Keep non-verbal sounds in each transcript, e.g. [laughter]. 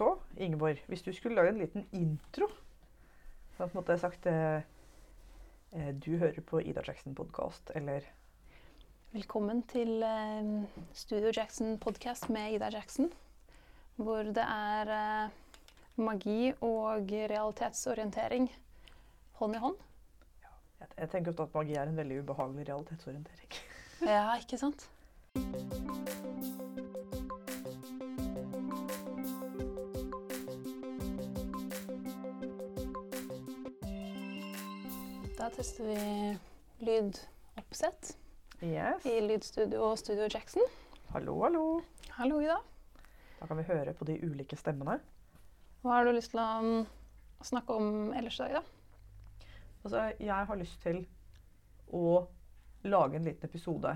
Så, Ingeborg, hvis du skulle lage en liten intro Så på en måte sagt eh, eh, Du hører på Ida Jackson-podkast, eller Velkommen til eh, Studio Jackson podcast med Ida Jackson. Hvor det er eh, magi og realitetsorientering hånd i hånd. jeg, jeg tenker ofte at magi er en veldig ubehagelig realitetsorientering. Ja, ikke sant? [laughs] tester vi lydoppsett Yes. i lydstudio og Studio Jackson. Hallo, hallo. Hallo, Ida. Da kan vi høre på de ulike stemmene. Hva har du lyst til å um, snakke om ellers i dag, da? Altså, jeg har lyst til å lage en liten episode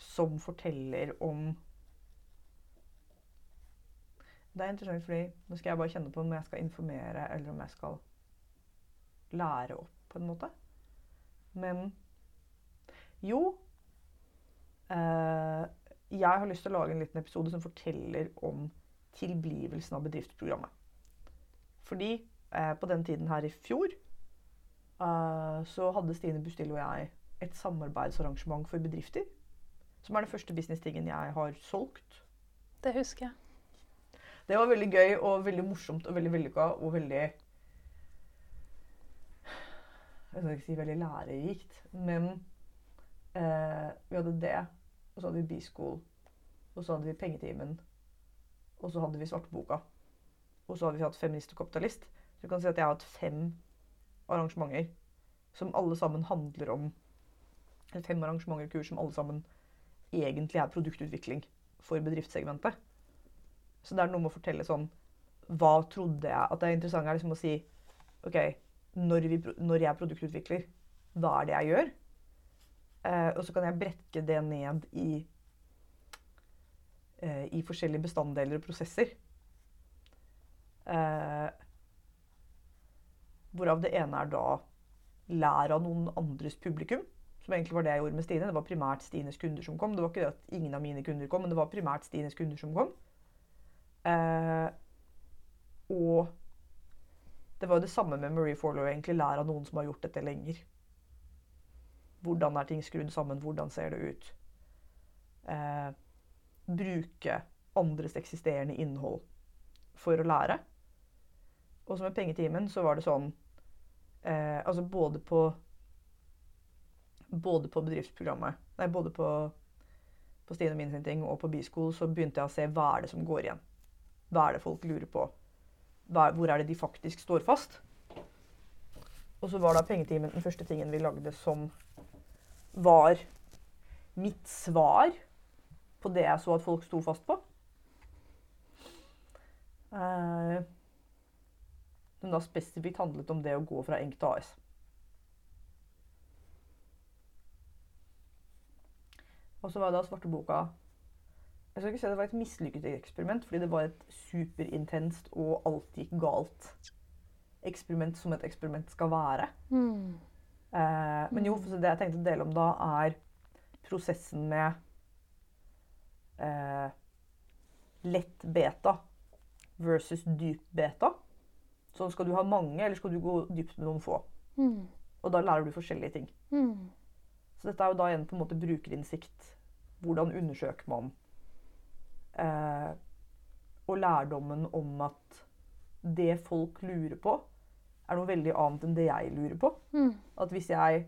som forteller om Det er interessant fordi nå skal jeg bare kjenne på om jeg skal informere eller om jeg skal lære opp, på en måte. Men jo eh, Jeg har lyst til å lage en liten episode som forteller om tilblivelsen av bedriftsprogrammet. Fordi eh, på den tiden her i fjor eh, så hadde Stine Bustillo og jeg et samarbeidsarrangement for bedrifter. Som er den første business-tingen jeg har solgt. Det husker jeg. Det var veldig gøy og veldig morsomt og veldig vellykka og veldig Jeg skal ikke si veldig lærerikt, men eh, vi hadde det. Og så hadde vi B-school. Og så hadde vi Pengetimen. Og så hadde vi Svarteboka. Og så hadde vi hatt Feminist og kapitalist. Så du kan si at jeg har hatt fem arrangementer som alle sammen handler om Eller fem arrangementer og kurs som alle sammen egentlig er produktutvikling for bedriftssegmentet. Så det er noe med å fortelle sånn Hva trodde jeg At det er interessant er liksom å si OK, når, vi, når jeg er produktutvikler, hva er det jeg gjør? Uh, og så kan jeg brekke det ned i uh, i forskjellige bestanddeler og prosesser. Uh, hvorav det ene er da lær av noen andres publikum. Som egentlig var det jeg gjorde med Stine. Det var primært Stines kunder som kom. Det var ikke det at ingen av mine kunder kom, men det var primært Stines kunder som kom. Og det var jo det samme med Marie Forlow. egentlig Lær av noen som har gjort dette lenger. Hvordan er ting skrudd sammen? Hvordan ser det ut? Eh, bruke andres eksisterende innhold for å lære. Og så med pengetimen så var det sånn eh, Altså både på både på bedriftsprogrammet, nei, både på, på Stine min sin ting og på B-school, så begynte jeg å se hva er det som går igjen. Hva er det folk lurer på? Hvor er det de faktisk står fast? Og så var da pengetimen den første tingen vi lagde som var mitt svar på det jeg så at folk sto fast på. Eh, som da spesifikt handlet om det å gå fra enk til AS. Og så var da svarteboka Jeg skal ikke si at det var et mislykket eksperiment, fordi det var et superintenst og alt gikk galt eksperiment som et eksperiment skal være. Mm. Eh, men jo, for det jeg tenkte å dele om da, er prosessen med eh, lett beta versus dyp beta. Så skal du ha mange, eller skal du gå dypt med noen få? Mm. Og da lærer du forskjellige ting. Mm. Så dette er jo da igjen på en måte brukerinnsikt. Hvordan undersøker man? Eh, og lærdommen om at det folk lurer på, er noe veldig annet enn det jeg lurer på. Mm. At hvis jeg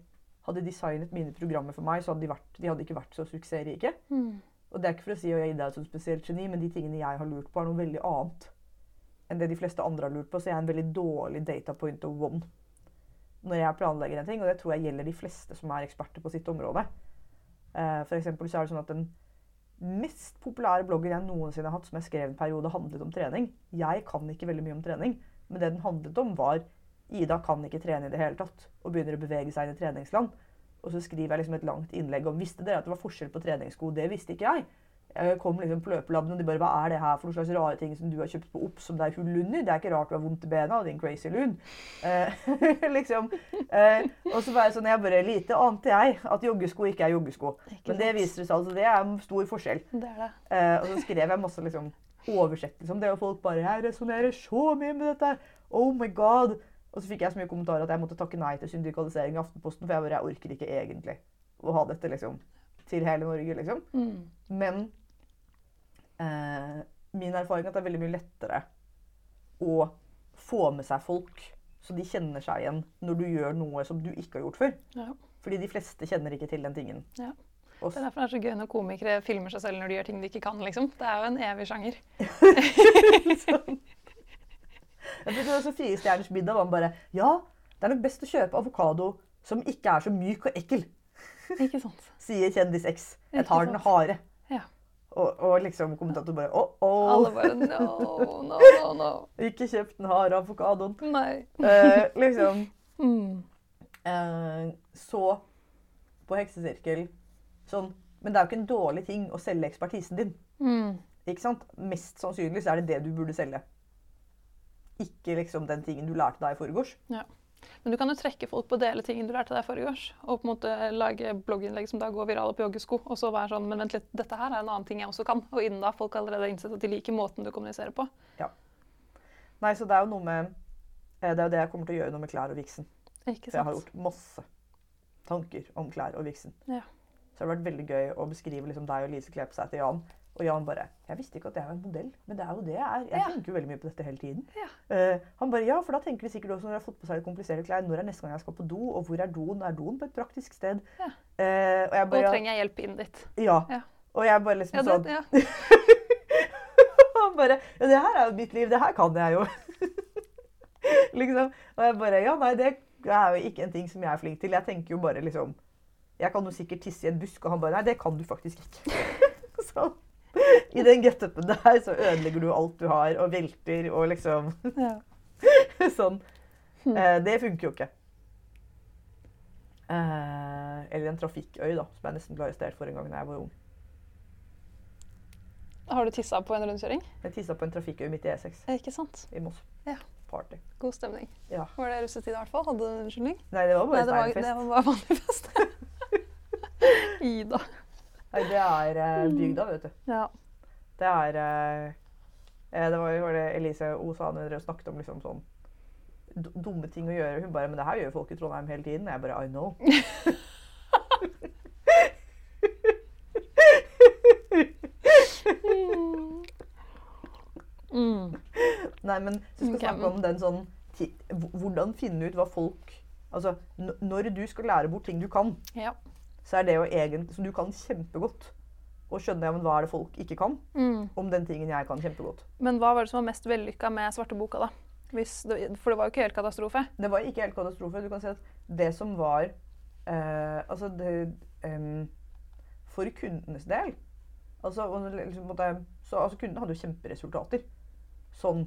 hadde designet mine programmer for meg, så hadde de, vært, de hadde ikke vært så suksessrike. Mm. Og det er ikke for å si at jeg er deg som spesielt geni, men de tingene jeg har lurt på, er noe veldig annet enn det de fleste andre har lurt på. Så jeg er en veldig dårlig data point of one når jeg planlegger en ting. Og det tror jeg gjelder de fleste som er eksperter på sitt område. Eh, for eksempel så er det sånn at den mest populære bloggen jeg noensinne har hatt, som jeg skrev en periode, handlet om trening. Jeg kan ikke veldig mye om trening, men det den handlet om, var Ida kan ikke trene i det hele tatt, og begynner å bevege seg inn i treningsland. Og så skriver jeg liksom et langt innlegg om visste dere at det var forskjell på treningssko. Det visste ikke jeg. Jeg kom liksom på løpelabben, og de bare Hva er det her for noen slags rare ting som du har kjøpt på Ops som det er hull under? Det er ikke rart du har vondt i bena, din crazy lun. Eh, [laughs] liksom. Eh, og så var jeg sånn Jeg bare Lite ante jeg at joggesko ikke er joggesko. Ikke Men det viser seg altså, det er en stor forskjell. Det er det. Eh, og så skrev jeg masse liksom, oversettelse om det, og folk bare Jeg resonnerer så mye med dette. Oh my god. Og så fikk jeg så mye kommentarer at jeg måtte takke nei til syndikalisering i Aftenposten, for jeg bare Jeg orker ikke egentlig å ha dette liksom til hele Norge, liksom. Mm. Men eh, min erfaring er at det er veldig mye lettere å få med seg folk, så de kjenner seg igjen når du gjør noe som du ikke har gjort før. Ja. Fordi de fleste kjenner ikke til den tingen. Ja. Det er derfor det er så gøy når komikere filmer seg selv når de gjør ting de ikke kan. liksom. Det er jo en evig sjanger. [laughs] Jeg tror det var så Firestjerners middag var bare Ja, det er nok best å kjøpe avokado som ikke er så myk og ekkel, Ikke sant? [laughs] sier kjendis X. Jeg tar den harde. Ja. Og, og liksom kommentator bare oh, oh. Alle bare no, no, no, no. [laughs] ikke kjøp den harde avokadoen. Nei. Eh, liksom [laughs] Mm. eh, Så på heksesirkel sånn Men det er jo ikke en dårlig ting å selge ekspertisen din. Mm. Ikke sant? Mest sannsynlig så er det det du burde selge. Ikke liksom den tingen du lærte deg i forgårs. Men du kan jo trekke folk på å dele ting du lærte deg forrige års. Og på en måte lage blogginnlegg som da går virale på joggesko. Og så være sånn Men vent litt, dette her er en annen ting jeg også kan. Og innen da folk allerede har innsett at de liker måten du kommuniserer på. Ja. Nei, så det er jo noe med eh, Det er jo det jeg kommer til å gjøre noe med klær og viksen. Ikke sant. For jeg har gjort masse tanker om klær og viksen. Ja. Så det har vært veldig gøy å beskrive liksom deg og Lise kle på seg til Jan. Og Jan bare 'Jeg visste ikke at jeg var en modell, men det er jo det jeg er. Jeg Ja. tenker jo veldig mye på dette hele tiden.' Ja. Uh, han bare 'Ja, for da tenker de sikkert også når de har fått på seg litt kompliserte klær, når er neste gang jeg skal på do, og hvor er doen? Er doen på et praktisk sted?' Ja. Uh, og jeg bare ja, trenger jeg hjelp inn dit. ja. Ja. Og jeg bare liksom sånn ja. [laughs] Han bare Ja, det her er jo mitt liv. Det her kan jeg jo. [laughs] liksom. Og jeg bare Ja, nei, det er jo ikke en ting som jeg er flink til. Jeg tenker jo bare liksom Jeg kan jo sikkert tisse i en busk, og han bare Nei, det kan du faktisk ikke. [laughs] så i den getupen der så ødelegger du alt du har, og velter og liksom ja. [laughs] sånn. Eh, det funker jo ikke. Eh, eller en trafikkøy, da, som jeg nesten ble arrestert for en gang da jeg var ung. Har du tissa på en rundkjøring? Jeg tissa på en trafikkøy midt i E6 Ikke sant? i Moss. Ja. Party. God stemning. Ja. Var det russetid i hvert fall? Hadde du en unnskyldning? Nei, det var bare Nei, det var, steinfest. det var bare vanlig fest. [laughs] Ida. Det er eh, bygda, vet du. Ja. Det er eh, eh, Det var jo det Elise Osa når dere snakket om liksom sånn dumme ting å gjøre. Hun bare Men det her gjør folk i Trondheim hele tiden. Jeg bare I know. Mm. Nei, men så skal vi Ok, snakke om den sånn Hvordan finne ut hva folk Altså, når du skal lære bort ting du kan, Ja. Så er det jo egentlig Som du kan kjempegodt. Og skjønne ja, men hva er det folk ikke kan, Mm. om den tingen jeg kan kjempegodt. Men hva var det som var mest vellykka med svarte boka, da? Hvis det, for det var jo ikke helt katastrofe. Det var ikke helt katastrofe. Du kan si at det som var eh, Altså det em, For kundenes del altså, liksom, så, altså Kundene hadde jo kjemperesultater. Sånn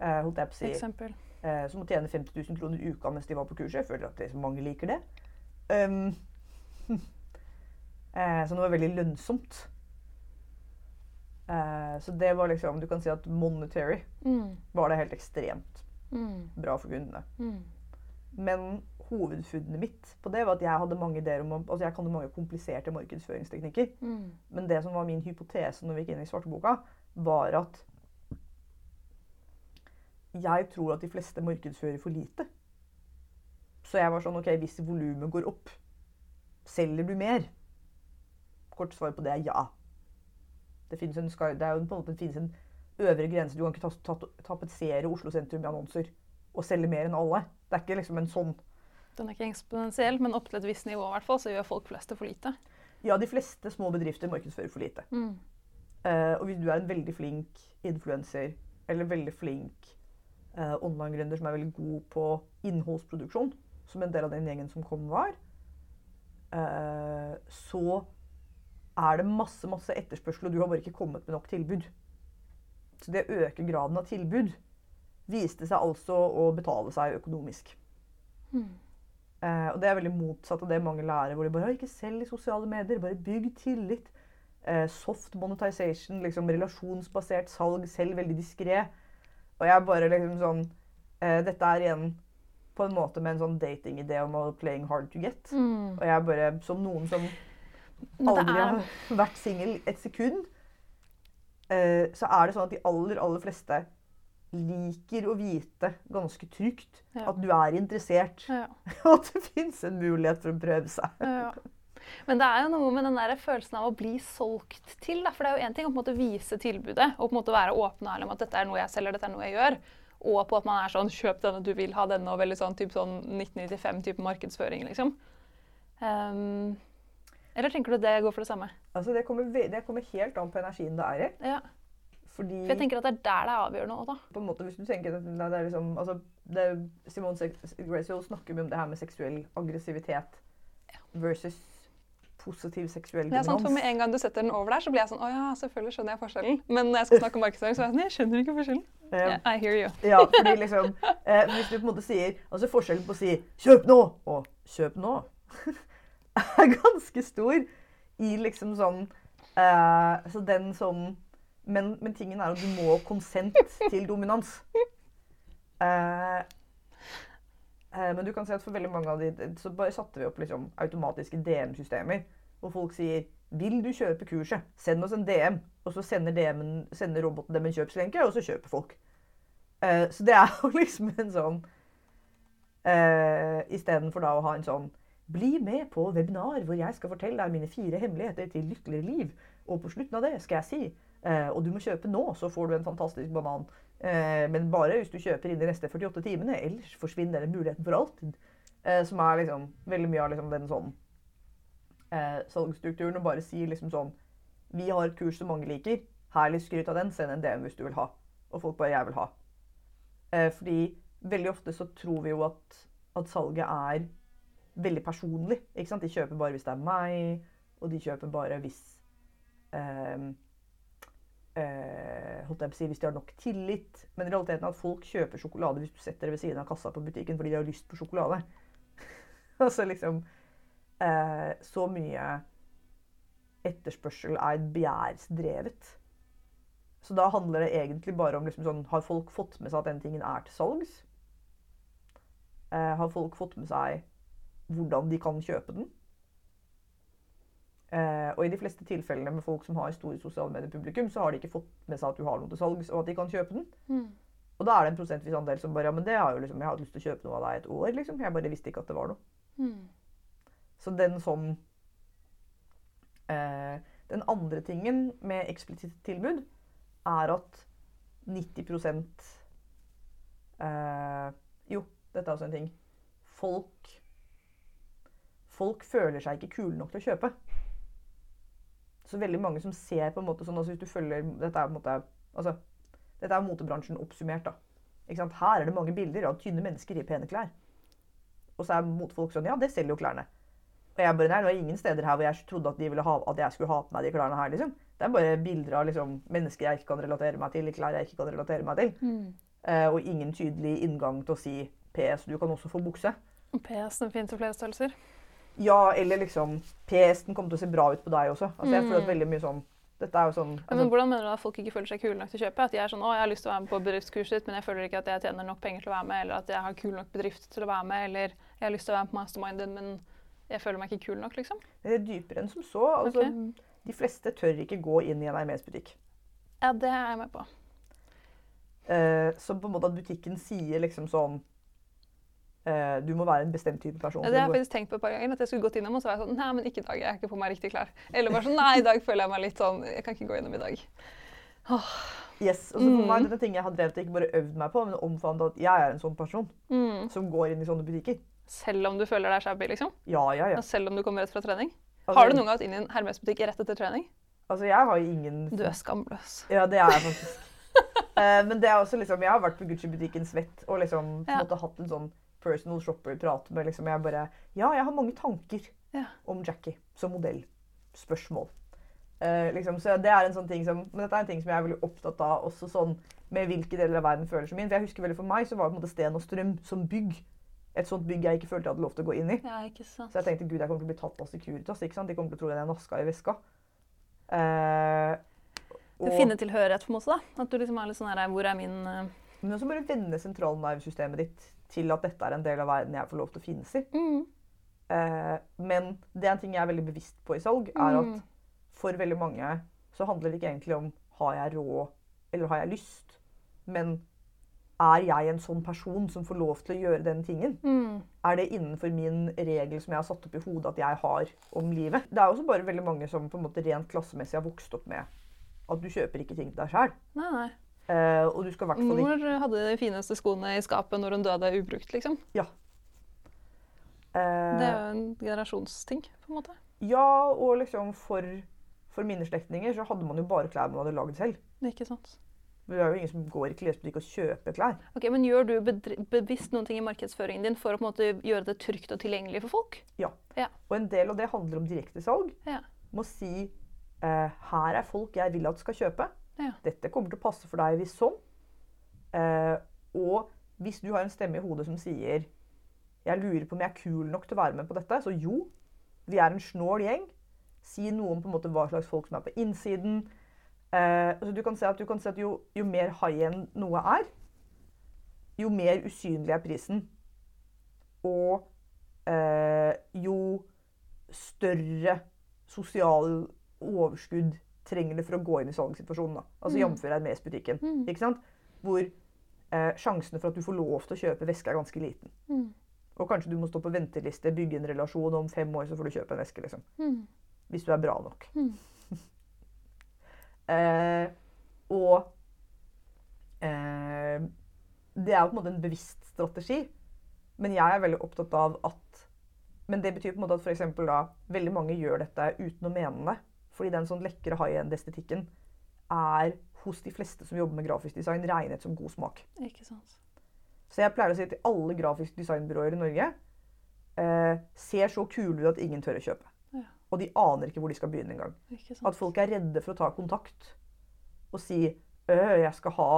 eh, holdt jeg på å si Eksempel. eh, som å tjene 50 000 kroner i uka mens de var på kurset. Jeg føler at det, mange liker det. Um, eh, så det var veldig lønnsomt. Eh, så det var liksom Du kan si at monetary Mm. var det helt ekstremt Mm. bra for kundene. Mm. Men hovedfunnet mitt på det var at jeg hadde mange ideer om altså jeg kan mange kompliserte markedsføringsteknikker. Mm. Men det som var min hypotese når vi gikk inn i svarteboka, var at jeg tror at de fleste markedsfører for lite. Så jeg var sånn OK, hvis volumet går opp, selger du mer? Kort svar på det er ja. Det finnes en, det er jo på en måte det finnes en øvre grense. Du kan ikke ta- ta- tapetsere Oslo sentrum i annonser og selge mer enn alle. Det er ikke liksom en sånn Den er ikke eksponentiell, men opp til et visst nivå i hvert fall, så gjør folk flest det for lite. Ja, de fleste små bedrifter markedsfører for lite. Mm. Uh, og hvis du er en veldig flink influenser eller veldig flink uh, online-gründer som er veldig god på innholdsproduksjon, som en del av den gjengen som kom var, så er det masse, masse etterspørsel, og du har bare ikke kommet med nok tilbud. Så det å øke graden av tilbud viste seg altså å betale seg økonomisk. Mm. Eh, og det er veldig motsatt av det mange lærer, hvor de bare «Å, ikke selg i sosiale medier, bare bygg tillit. eh, soft monetization, liksom relasjonsbasert salg, selv veldig diskré. Og jeg bare liksom sånn eh, Dette er igjen på en måte med en sånn datingidé om å playing hard to get. Mm. Og jeg bare, som noen som aldri er har vært singel et sekund, eh, så er det sånn at de aller, aller fleste liker å vite ganske trygt Ja. at du er interessert, ja. [laughs] og at det fins en mulighet for å prøve seg. Ja. Men det er jo noe med den der følelsen av å bli solgt til. Da. For det er jo én ting å på en måte vise tilbudet og på en måte være åpen og ærlig om at dette er noe jeg selger, dette er noe jeg gjør. Og på at man er sånn kjøp denne, du vil ha denne, og veldig sånn, typ sånn 1995-type markedsføring, liksom. Um, eller tenker du det går for det samme? Altså, det, kommer, det kommer helt an på energien det er i. Ja. Fordi For jeg tenker at det er der det er avgjørende òg, da. på en måte, hvis du tenker at det er liksom, altså, det Simone Graciel snakker mye om det her med seksuell aggressivitet versus positiv seksuell Det er sant, for Med en gang du setter den over der, så blir jeg sånn Å ja, selvfølgelig skjønner jeg forskjellen. Men når jeg skal snakke om markedsføring, så er jeg sånn Jeg skjønner ikke forskjellen. Yeah, I hear you. Ja, fordi liksom eh, Hvis du på en måte sier Altså forskjellen på å si 'kjøp nå' og 'kjøp nå' [laughs] er ganske stor i liksom sånn eh, Så den sånn men, men tingen er at du må konsent til dominans. Eh, eh, men du kan se at for veldig mange av de så bare satte vi opp liksom automatiske DM-systemer. Hvor folk sier 'Vil du kjøpe kurset? Send oss en DM.' Og så sender, DM-en, sender roboten dem en kjøpslenke, og så kjøper folk. Uh, så det er [laughs] jo liksom en sånn uh, Istedenfor da å ha en sånn Bli med på webinar hvor jeg skal fortelle deg mine fire hemmeligheter til lykkeligere liv. Og på slutten av det skal jeg si eh, Og du må kjøpe nå, så får du en fantastisk banan. Eh, men bare hvis du kjøper inn de neste 48 timene, ellers forsvinner den muligheten for alltid. Eh, som er liksom veldig mye av liksom den sånn eh, salgsstrukturen. Og bare si liksom sånn Vi har et kurs som mange liker. Herlig skryt av den. Send en DM hvis du vil ha. Og folk bare 'jeg vil ha'. Eh, fordi veldig ofte så tror vi jo at, at salget er veldig personlig. Ikke sant? De kjøper bare hvis det er meg, og de kjøper bare hvis eh, eh, holdt jeg på å si, Hvis de har nok tillit. Men realiteten er at folk kjøper sjokolade hvis du setter det ved siden av kassa på butikken fordi de har lyst på sjokolade. [laughs] altså liksom eh, Så mye etterspørsel er begjærsdrevet. Så da handler det egentlig bare om liksom sånn, Har folk fått med seg at den tingen er til salgs? Eh, har folk fått med seg hvordan de kan kjøpe den? Eh, og i de fleste tilfellene med folk som har store sosiale medier-publikum, så har de ikke fått med seg at du har noe til salgs, og at de kan kjøpe den. Mm. Og da er det en prosentvis andel som bare Ja, men det har jo liksom, jeg har hatt lyst til å kjøpe noe av deg et år, liksom. Jeg bare visste ikke at det var noe. Mm. Så den sånn eh, Den andre tingen med eksplisitt tilbud er at 90 eh, Jo, dette er også en ting. Folk Folk føler seg ikke kule nok til å kjøpe. Så veldig mange som ser på en måte sånn altså Hvis du følger Dette er på en måte altså, dette er motebransjen oppsummert. da. Her er det mange bilder av tynne mennesker i pene klær. Og så er motefolk sånn Ja, det selger jo klærne. Og jeg bare, nei, det var ingen steder her hvor jeg trodde at, de ville ha, at jeg skulle ha på meg de klærne her. liksom. Det er bare bilder av liksom, mennesker jeg ikke kan relatere meg til, klær jeg ikke kan relatere meg til. Mm. Eh, og ingen tydelig inngang til å si PS, du kan også få bukse. PS den finnes i flere størrelser. Ja, eller liksom PS, den kommer til å se bra ut på deg også. Altså, jeg føler at Mm. veldig mye sånn Dette er jo sånn altså, men hvordan mener du at folk ikke føler seg kule nok til å kjøpe? At de er sånn 'Å, jeg har lyst til å være med på bedriftskurset ditt, men jeg føler ikke at jeg tjener nok penger til å være med', eller at jeg har kul nok bedrift til å være med, eller 'jeg har lyst til å være med på mastermind din, men jeg føler meg ikke kul nok', liksom? Det er dypere enn som så. Altså, okay. De fleste tør ikke gå inn i en Hermes-butikk. Ja, det er jeg med på. Eh, så på en måte at butikken sier liksom sånn eh, Du må være en bestemt type person. Ja, det har jeg faktisk tenkt på et par ganger. At jeg skulle gått innom og så var jeg sånn Nei, men ikke i dag. Jeg er ikke på meg riktig klær. Eller bare sånn Nei, i dag føler jeg meg litt sånn Jeg kan ikke gå innom i dag. Yes, og så for Mm. meg, dette er ting jeg har drevet og ikke bare øvd meg på, men omfavnet at jeg er en sånn person Mm. som går inn i sånne butikker. Selv om du føler deg shabby, liksom? Ja, ja, ja. Og selv om du kommer rett fra trening? Altså, Har du noen gang vært inn i en Hermes-butikk rett etter trening? Altså, jeg har jo ingen Du er skamløs. Ja, det er jeg faktisk. uh, [laughs] men det er også liksom Jeg har vært på Gucci-butikken svett og liksom på Ja. måte hatt en sånn personal shopper-prat med liksom Jeg bare Ja, jeg har mange tanker Ja. om Jackie som modell. Spørsmål. Uh, liksom, så det er en sånn ting som Men dette er en ting som jeg er veldig opptatt av også sånn med hvilke deler av verden føler som min. For jeg husker veldig For meg så var det på en måte Sten og Strøm som bygg et sånt bygg jeg ikke følte jeg hadde lov til å gå inn i. Ja, ikke sant. Så jeg tenkte gud, jeg kommer til å bli tatt av Securitas. ikke sant? De kommer til å tro at jeg naska i veska. Eh, Du finner tilhørighet, på en måte. da. At du liksom er litt sånn her Hvor er min eh, Men også bare vende sentralnervesystemet ditt til at dette er en del av verden jeg får lov til å finnes i. mm, Eh, men det er en ting jeg er veldig bevisst på i salg, er at Mm. for veldig mange så handler det ikke egentlig om har jeg råd eller har jeg lyst, men er jeg en sånn person som får lov til å gjøre den tingen? mm, Er det innenfor min regel som jeg har satt opp i hodet at jeg har om livet? Det er også bare veldig mange som på en måte rent klassemessig har vokst opp med at du kjøper ikke ting til deg sjøl. Nei, nei. og du skal hvert fall ikke Mor hadde de fineste skoene i skapet når hun døde ubrukt, liksom. eh, Det er jo en generasjonsting, på en måte. Ja, og liksom for, for mine slektninger så hadde man jo bare klær man hadde lagd selv. Ikke sant. Det er jo ingen som går i klesbutikk og kjøper klær. Ok, Men gjør du bevisst noen ting i markedsføringen din for å på en måte gjøre det trygt og tilgjengelig for folk? Ja, Og en del av det handler om direktesalg. Ja. Må si eh, her er folk jeg vil at skal kjøpe. Ja. Dette kommer til å passe for deg hvis sånn. Eh, og hvis du har en stemme i hodet som sier jeg lurer på om jeg er kul nok til å være med på dette, så jo, vi er en snål gjeng. Si noe om på en måte hva slags folk som er på innsiden. Eh, altså du kan se at, du kan se at jo, jo mer high-end noe er, jo mer usynlig er prisen. Og eh, jo større sosial overskudd trenger det for å gå inn i salgssituasjonen. da. Altså Mm. Jf. Hermes-butikken. Mm. Ikke sant? Hvor eh, sjansene for at du får lov til å kjøpe veske, er ganske liten. Mm. Og kanskje du må stå på venteliste, bygge en relasjon, og om fem år så får du kjøpe en veske. liksom. Mm. Hvis du er bra nok. Eh, og eh, Det er jo på en måte en bevisst strategi. Men jeg er veldig opptatt av at Men det betyr på en måte at for eksempel da, veldig mange gjør dette uten å mene det. Fordi den sånn lekre high end-estetikken er hos de fleste som jobber med grafisk design, regnet som god smak. Ikke sant. Så jeg pleier å si til alle grafiske designbyråer i Norge eh, ser så kule ut at ingen tør å kjøpe. Og de aner ikke hvor de skal begynne engang. At folk er redde for å ta kontakt og si øh, jeg skal ha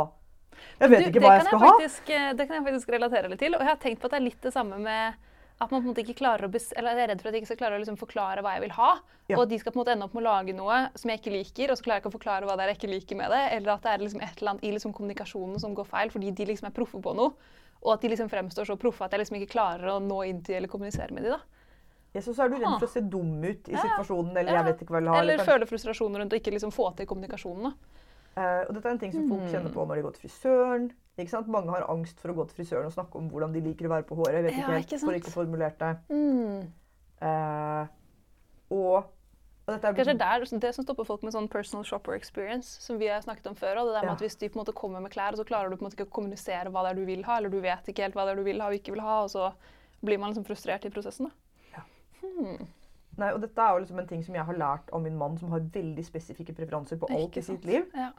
Jeg vet Du, ikke hva jeg skal ha. faktisk, ha. Det kan jeg faktisk relatere litt til. Og jeg har tenkt på at det er litt det samme med at man på en måte ikke klarer å eller jeg er redd for at jeg ikke skal klare å liksom forklare hva jeg vil ha. Ja. Og at de skal på en måte ende opp med å lage noe som jeg ikke liker, og så klarer jeg ikke å forklare hva det er jeg ikke liker med det. Eller at det er liksom et eller annet i liksom kommunikasjonen som går feil fordi de liksom er proffe på noe. Og at de liksom fremstår så proffe at jeg liksom ikke klarer å nå inn til eller kommunisere med de da. Ja, så, så er du redd for å se dum ut i situasjonen, eller jeg vet ikke hva jeg vil ha. Eller kanskje- føle frustrasjon rundt å ikke liksom få til kommunikasjonen. Eh, og dette er en ting som folk Mm. kjenner på når de går til frisøren. Ikke sant? Mange har angst for å gå til frisøren og snakke om hvordan de liker å være på håret. Jeg vet Ja, ikke helt, ikke for ikke formulert det. Mm. Uh, og, og dette er Kanskje det er det som stopper folk med sånn personal shopper experience, som vi har snakket om før. Og det der med Ja. at Hvis du på en måte kommer med klær, og så klarer du på en måte ikke å kommunisere hva det er du vil ha, eller du vet ikke helt hva det er du vil ha og ikke vil ha, og så blir man liksom frustrert i prosessen. da. Hmm. Nei, og dette er jo liksom en ting som jeg har lært av min mann, som har veldig spesifikke preferanser på alt i sitt liv. Ja.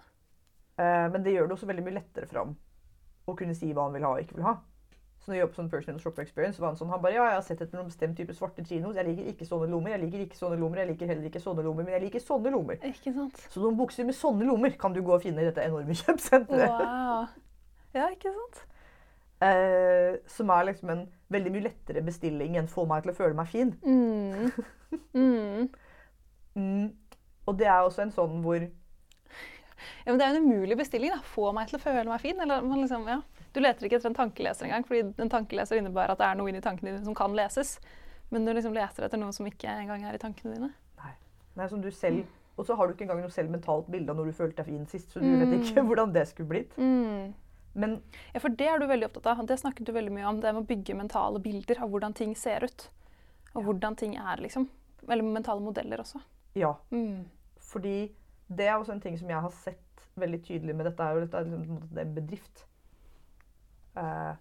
Uh, men det gjør det også veldig mye lettere for ham å kunne si hva han vil ha og ikke vil ha. Så når jeg jobbet sånn personal shopper experience, var han sånn, han bare, ja, jeg har sett etter noen bestemt type svarte chinos, jeg liker ikke sånne lommer, jeg liker ikke sånne lommer, jeg liker heller ikke sånne lommer, men jeg liker sånne lommer. Ikke sant? Så noen bukser med sånne lommer kan du gå og finne i dette enorme kjøpesenteret. Wow. Ja, ikke sant? Eh, som er liksom en veldig mye lettere bestilling enn få meg til å føle meg fin. Mm. Mm. [laughs] Mm. Og det er også en sånn hvor Ja, men Det er en umulig bestilling. da. Få meg til å føle meg fin. Eller, man liksom, ja. Du leter ikke etter en tankeleser engang, fordi en tankeleser innebærer at det er noe inni tankene dine som kan leses. Men du liksom leter etter noe som ikke engang er i tankene dine. Nei, som du selv Og så har du ikke engang noe selv mentalt bilde av når du følte deg fin sist, så du Mm. vet ikke [laughs] hvordan det skulle blitt. Mm. Men Ja, for det er du veldig opptatt av. Det snakket du veldig mye om. Det med å bygge mentale bilder av hvordan ting ser ut. Og hvordan ting er, liksom. Eller mentale modeller også. ja. Mm. Fordi det er også en ting som jeg har sett veldig tydelig med dette. er jo dette er liksom, det er bedrift. Uh,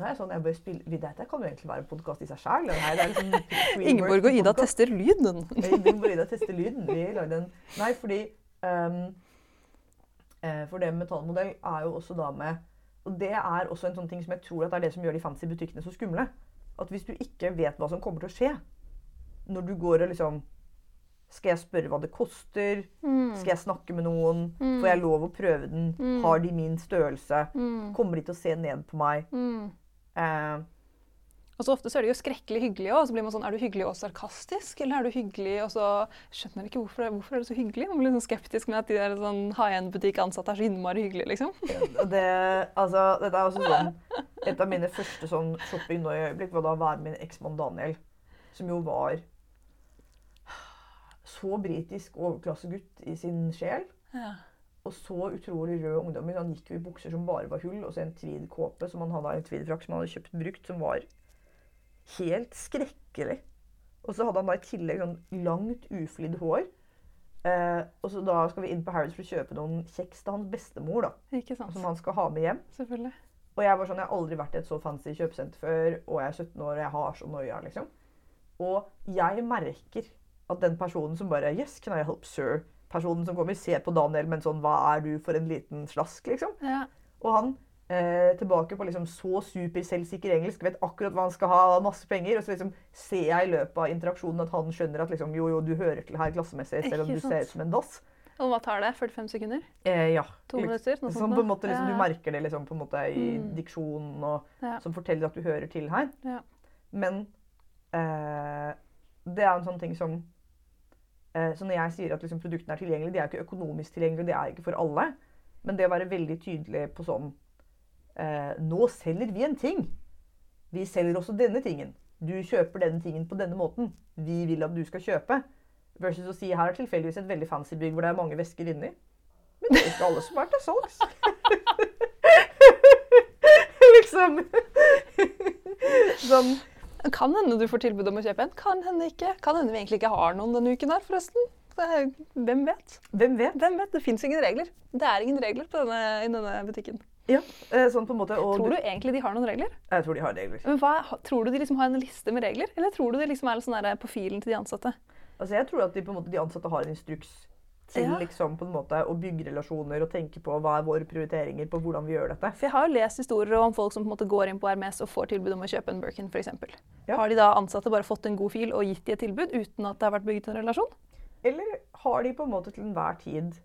nå er jeg sånn, jeg bør spille, Dette kan jo egentlig være en podkast i seg sjæl. Liksom [laughs] Ingeborg og Ida tester lyden. Ingeborg og Ida tester lyden. Vi lagde en Nei, fordi eh, For det med metallmodell er jo også da med Og det er også en sånn ting som jeg tror at er det som gjør de fancy butikkene så skumle. At hvis du ikke vet hva som kommer til å skje når du går og liksom Skal jeg spørre hva det koster? Mm. Skal jeg snakke med noen? Mm. Får jeg lov å prøve den? Mm. Har de min størrelse? Mm. Kommer de til å se ned på meg? Mm. Eh, Og så ofte så er de jo skrekkelig hyggelige òg. Så blir man sånn Er du hyggelig og sarkastisk, eller er du hyggelig og så Skjønner ikke hvorfor, hvorfor er du så hyggelig? Man blir sånn skeptisk med at de der sånn high end-butikkansatte er så innmari hyggelige, liksom. Det, altså, dette er også sånn Et av mine første sånn shopping nå i øyeblikk var da å være med min eksmann Daniel, som jo var så britisk overklassegutt i sin sjel. Ja. Og så utrolig rød ungdom. Han gikk jo i bukser som bare var hull, og så en tweed kåpe som han hadde en tweedfrakk som han hadde kjøpt brukt, som var helt skrekkelig. Og så hadde han da i tillegg sånn langt, uflidd hår. Eh, og så da skal vi inn på Harrods for å kjøpe noen kjeks til hans bestemor, da, som han skal ha med hjem. Selvfølgelig. Og jeg var sånn, jeg har aldri vært i et så fancy kjøpesenter før, og jeg er 17 år og jeg har så noia, liksom. Og jeg merker at den personen som bare Yes, can I help, sir? Personen som kommer, ser på Daniel med en sånn Hva er du for en liten slask, liksom? Ja. Og han eh, tilbake på liksom så super selvsikker engelsk, vet akkurat hva han skal ha, masse penger. Og så liksom ser jeg i løpet av interaksjonen at han skjønner at liksom, jo, jo, du hører til her klassemessig, selv om du ser ut som en dass. Og hva tar det? 45 sekunder? Eh, ja. To minutter? Noe sånn på en måte liksom, Du merker det liksom, på en måte i Mm. diksjonen, og Ja. som forteller at du hører til her. Ja. Men eh, det er en sånn ting som eh, Så når jeg sier at liksom, produktene er tilgjengelige, de er ikke økonomisk tilgjengelige, de er ikke for alle. Men det å være veldig tydelig på sånn Nå selger vi en ting. Vi selger også denne tingen. Du kjøper denne tingen på denne måten. Vi vil at du skal kjøpe. Versus å si her er tilfeldigvis et veldig fancy bygg hvor det er mange vesker inni. Men det er ikke alle som er til salgs. [laughs] liksom. sånn. Kan hende du får tilbud om å kjøpe en, kan hende ikke. Kan hende vi egentlig ikke har noen denne uken her, forresten. Er, hvem vet? Hvem vet? Hvem vet? Det fins ingen regler. Det er ingen regler på denne, i denne butikken. Ja, eh, sånn på en måte. Og Tror du egentlig de har noen regler? Jeg tror de har regler. Men hva, tror du de liksom har en liste med regler, eller tror du det liksom er sånn der på filen til de ansatte? Altså, jeg tror at de, måte, de ansatte har en instruks til Ja. liksom, på en måte, å bygge relasjoner og tenke på hva er våre prioriteringer på hvordan vi gjør dette. For jeg har jo lest historier om folk som på en måte går inn på RMS og får tilbud om å kjøpe en Birkin f.eks. Ja. Har de da ansatte bare fått en god fil og gitt de et tilbud uten at det har vært bygget en relasjon? Eller har de på en måte til enhver tid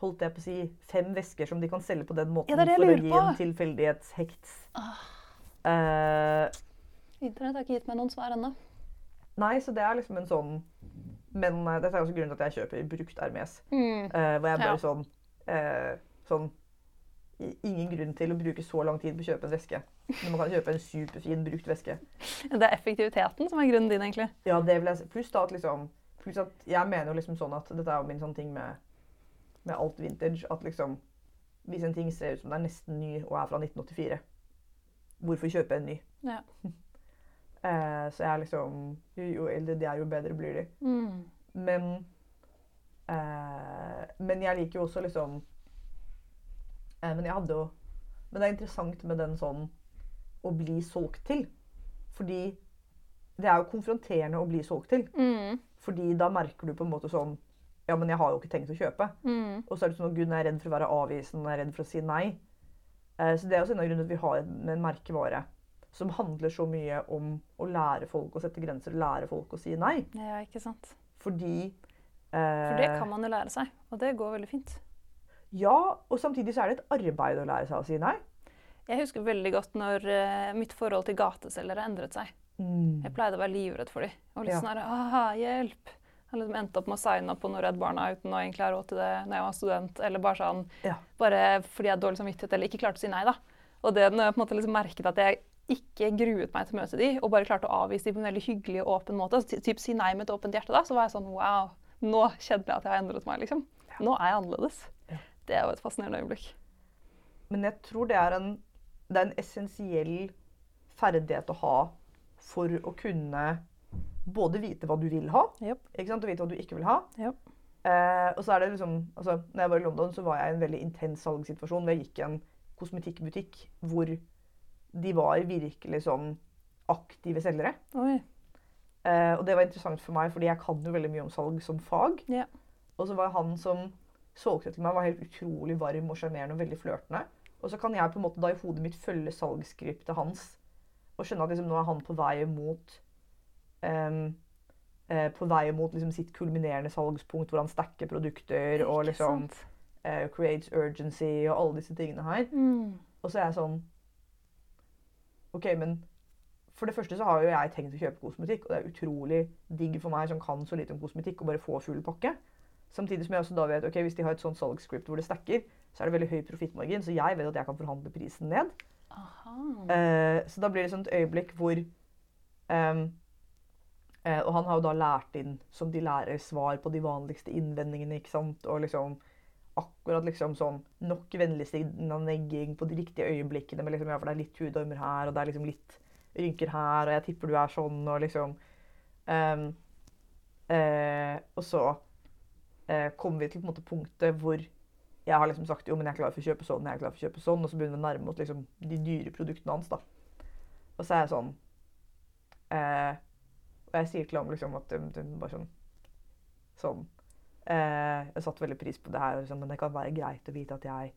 holdt jeg på å si, fem vesker som de kan selge på den måten Ja, for å gi på. en tilfeldighetshekt? Ah. Eh, Internett har ikke gitt meg noen svar ennå. nei, så det er liksom en sånn Men uh, dette er også grunnen til at jeg kjøper brukt Hermes. Mm. Uh, hvor jeg bare Ja. sånn, sånn Ingen grunn til å bruke så lang tid på å kjøpe en veske. Når man kan kjøpe en superfin brukt veske. Det er effektiviteten som er grunnen din, egentlig. Ja, det vil jeg si. Pluss at liksom Pluss at jeg mener jo liksom sånn at dette er jo min sånn ting med, med alt vintage. At liksom Hvis en ting ser ut som det er nesten ny og er fra 1984, hvorfor kjøpe en ny? Ja. [laughs] Eh, så jeg er liksom Jo, jo eldre de er, jo bedre blir de. Mm. Men eh, Men jeg liker jo også liksom eh, Men jeg hadde jo Men det er interessant med den sånn å bli solgt til. Fordi det er jo konfronterende å bli solgt til. Mm. Fordi da merker du på en måte sånn Ja, men jeg har jo ikke tenkt å kjøpe. Mm. Og så er det sånn at Gunn er redd for å være avvisende, jeg er redd for å si nei. Eh, så det er også en av grunnene til at vi har en, en merkevare som handler så mye om å lære folk å sette grenser, lære folk å si nei. Ja, ikke sant. Fordi For det eh, kan man jo lære seg, og det går veldig fint. Ja, og samtidig så er det et arbeid å lære seg å si nei. Jeg husker veldig godt når uh, mitt forhold til gateselgere endret seg. Jeg pleide å være livredd for dem. Og litt Ja. sånn her, «Aha, hjelp! Jeg liksom endte opp med å signe opp på noe Redd Barna uten å egentlig ha råd til det når jeg var student. Eller bare sånn, Ja. bare fordi jeg hadde dårlig samvittighet eller ikke klarte å si nei. da. Og det når jeg på en måte liksom merket at jeg ikke gruet meg til å møte de, og bare klarte å avvise de på en veldig hyggelig og åpen måte, altså, typ si nei med et åpent hjerte, da, så var jeg sånn wow, nå kjenner jeg at jeg har endret meg. liksom. Nå er jeg annerledes. Ja. Det er jo et fascinerende øyeblikk. Men jeg tror det er en, det er en essensiell ferdighet å ha for å kunne både vite hva du vil ha, yep. og vite hva du ikke vil ha. Yep. Eh, og så er det liksom, altså, når jeg var i London, så var jeg i en veldig intens salgssituasjon. hvor Jeg gikk i en kosmetikkbutikk hvor de var virkelig sånn aktive selgere. Eh, og det var interessant for meg, fordi jeg kan jo veldig mye om salg som fag. Ja. Og så var han som solgte til meg, var helt utrolig varm og sjarmerende og veldig flørtende. Og så kan jeg på en måte da i hodet mitt følge salgsskriptet hans og skjønne at liksom, nå er han på vei mot på vei mot liksom, sitt kulminerende salgspunkt, hvor han stacker produkter og liksom eh, creates urgency og alle disse tingene her. Mm. Og så er jeg sånn OK, men For det første så har jo jeg tenkt å kjøpe kosmetikk, og det er utrolig digg for meg som kan så lite om kosmetikk, å bare få full pakke. Samtidig som jeg også da vet ok, hvis de har et sånt salgsscript hvor det stacker, så er det veldig høy profittmargin, så jeg vet at jeg kan forhandle prisen ned. Aha. Eh, så da blir det sånn et øyeblikk hvor eh, Og han har jo da lært inn, som de lærer, svar på de vanligste innvendingene, ikke sant, og liksom akkurat liksom sånn nok negging på de riktige øyeblikkene. Men liksom, ja, for det er litt hudormer her, og det er liksom litt rynker her, og jeg tipper du er sånn, og liksom um, eh, Og så eh, kommer vi til på en måte punktet hvor jeg har liksom sagt jo, men jeg er klar for å kjøpe sånn, jeg er klar for å kjøpe sånn, og så begynner vi å nærme oss liksom, de dyre produktene hans. da. Og så er jeg sånn eh, Og jeg sier til ham liksom at um, um, bare sånn Sånn eh, Jeg satte veldig pris på det her, liksom, men det kan være greit å vite at jeg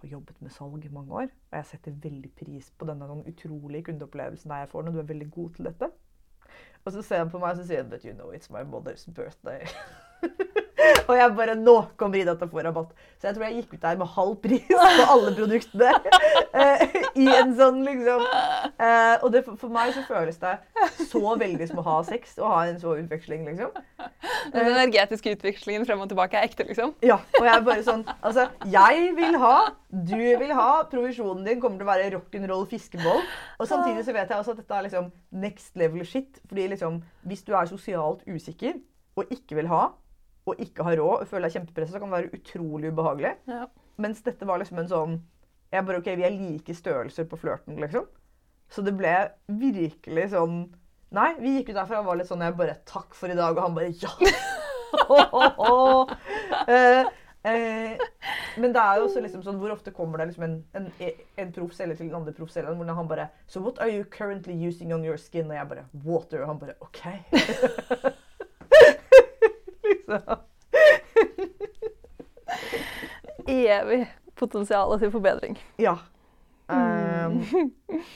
har jobbet med salg i mange år. Og jeg setter veldig pris på denne sånn utrolige kundeopplevelsen jeg får når du er veldig god til dette. Og så ser han på meg og så sier han, But you know it's my mother's birthday. [laughs] og jeg bare Nå kommer Ida til å få rabatt. Så jeg tror jeg gikk ut der med halv pris på alle produktene. [laughs] eh, I en sånn liksom eh, Og det, for meg så føles det så veldig som å ha sex å ha en så utveksling, liksom. Den energetiske utvekslingen frem og tilbake er ekte, liksom. Ja, og jeg er bare sånn Altså, jeg vil ha, du vil ha, provisjonen din kommer til å være rock'n'roll fiskeboll. Og samtidig så vet jeg også at dette er liksom next level shit. Fordi liksom, hvis du er sosialt usikker og ikke vil ha, og ikke har råd og føler deg kjempepresset, så kan det være utrolig ubehagelig. Ja. Mens dette var liksom en sånn Jeg bare OK, vi er like størrelser på flørten, liksom. Så det ble virkelig sånn Nei, vi gikk ut derfra og var litt sånn Jeg bare Takk for i dag. Og han bare Ja! [laughs] Eh, eh, men det er jo også liksom sånn Hvor ofte kommer det liksom en, en, en proff selger til den andre proff selgeren hvor han bare So what are you currently using on your skin? Og jeg bare Water. Og han bare OK. [laughs] Evig potensial til forbedring. Ja. Um,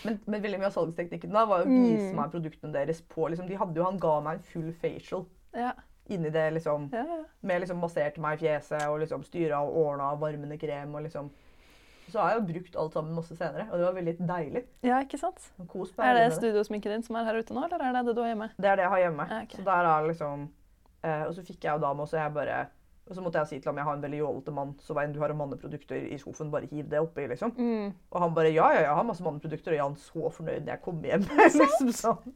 men, men veldig mye av salgsteknikken da var å vise Mm. meg produktene deres på liksom, de hadde jo, Han ga meg en full facial Ja. inni det, liksom. Ja, ja. Med liksom masserte meg i fjeset og liksom styra og ordna varmende krem. og liksom Så har jeg jo brukt alt sammen masse senere, og det var veldig deilig. ja, ikke sant? Kos Er det studiosminken din som er her ute nå, eller er det det du har hjemme? Det er det jeg har hjemme. Ja, okay. Så der er liksom eh, Og så fikk jeg jo da med også jeg bare og så måtte jeg si til ham jeg har en veldig jålete mann, så hva enn du har av manneprodukter i skuffen, bare hiv det oppi. liksom. Mm. Og han bare ja, ja, jeg har masse manneprodukter, og Jan så fornøyd når jeg kom hjem. [laughs] liksom sånn.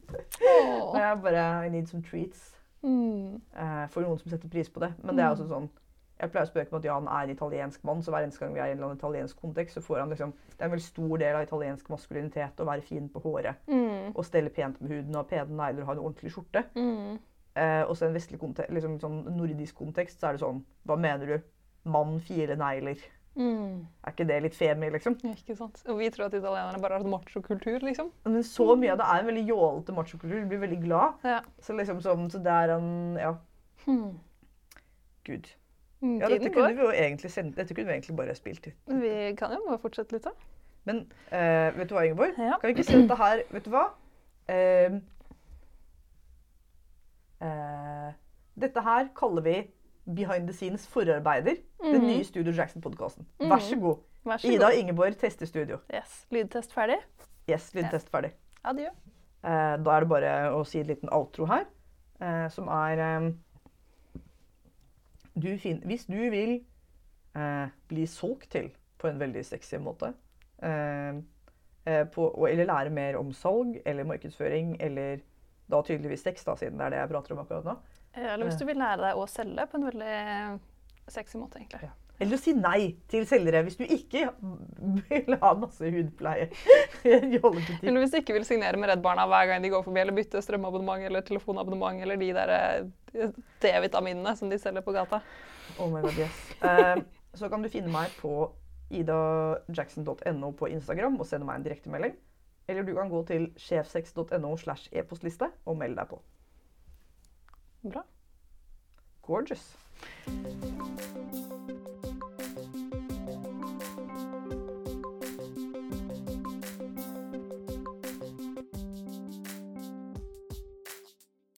Og jeg bare I need some treats. Mm. eh, for noen som setter pris på det. Men det er også sånn Jeg pleier å spøke med at Jan er en italiensk mann, så hver eneste gang vi er i en eller annen italiensk kontekst, så får han liksom Det er en veldig stor del av italiensk maskulinitet å være fin på håret Mm. og stelle pent med huden og ha pene negler ha en ordentlig skjorte. Mm. Eh, også en vestlig kontekst, liksom sånn nordisk kontekst, så er det sånn Hva mener du? Mann, fire negler. Mm. Er ikke det litt femi, liksom? Ja, Ikke sant? Og vi tror at italienerne bare har hatt machokultur, liksom. Men så mye av det er en veldig jålete machokultur. Du blir veldig glad. Ja. Så liksom sånn, så det er en Ja, Hmm. gud. Mm, Ja, dette kunne vi jo egentlig sendt, dette kunne vi egentlig bare spilt til. Vi kan jo bare fortsette litt, da. Men eh, vet du hva, Ingeborg? Ja. Kan vi ikke si dette her Vet du hva? Eh, eh, dette her kaller vi Behind the Scenes forarbeider. Den Mhm. nye Studio Jackson-podkasten. Vær så god. Vær så Ida og. Ingeborg tester studio. Yes. Lydtest ferdig. Yes, lydtest ferdig. Adjø. Eh, da er det bare å si en liten outro her, eh, som er eh, du fin Hvis du vil eh, bli solgt til på en veldig sexy måte, eh, eh, på, eller lære mer om salg eller markedsføring, eller da tydeligvis sex, da, siden det er det jeg prater om akkurat nå, Eller hvis du vil lære deg å selge på en veldig sexy måte, egentlig. Ja. eller å si nei til selgere hvis du ikke vil ha masse hudpleie. Eller hvis du ikke vil signere med Redd Barna hver gang de går forbi, eller bytte strømabonnement eller telefonabonnement, eller de der eh, D-vitaminene som de selger på gata. Oh my god, yes. Eh, så kan du finne meg på idajackson.no på Instagram og sende meg en direktemelding. Eller du kan gå til sjefsex.no slash e-postliste og melde deg på. Bra. Gorgeous.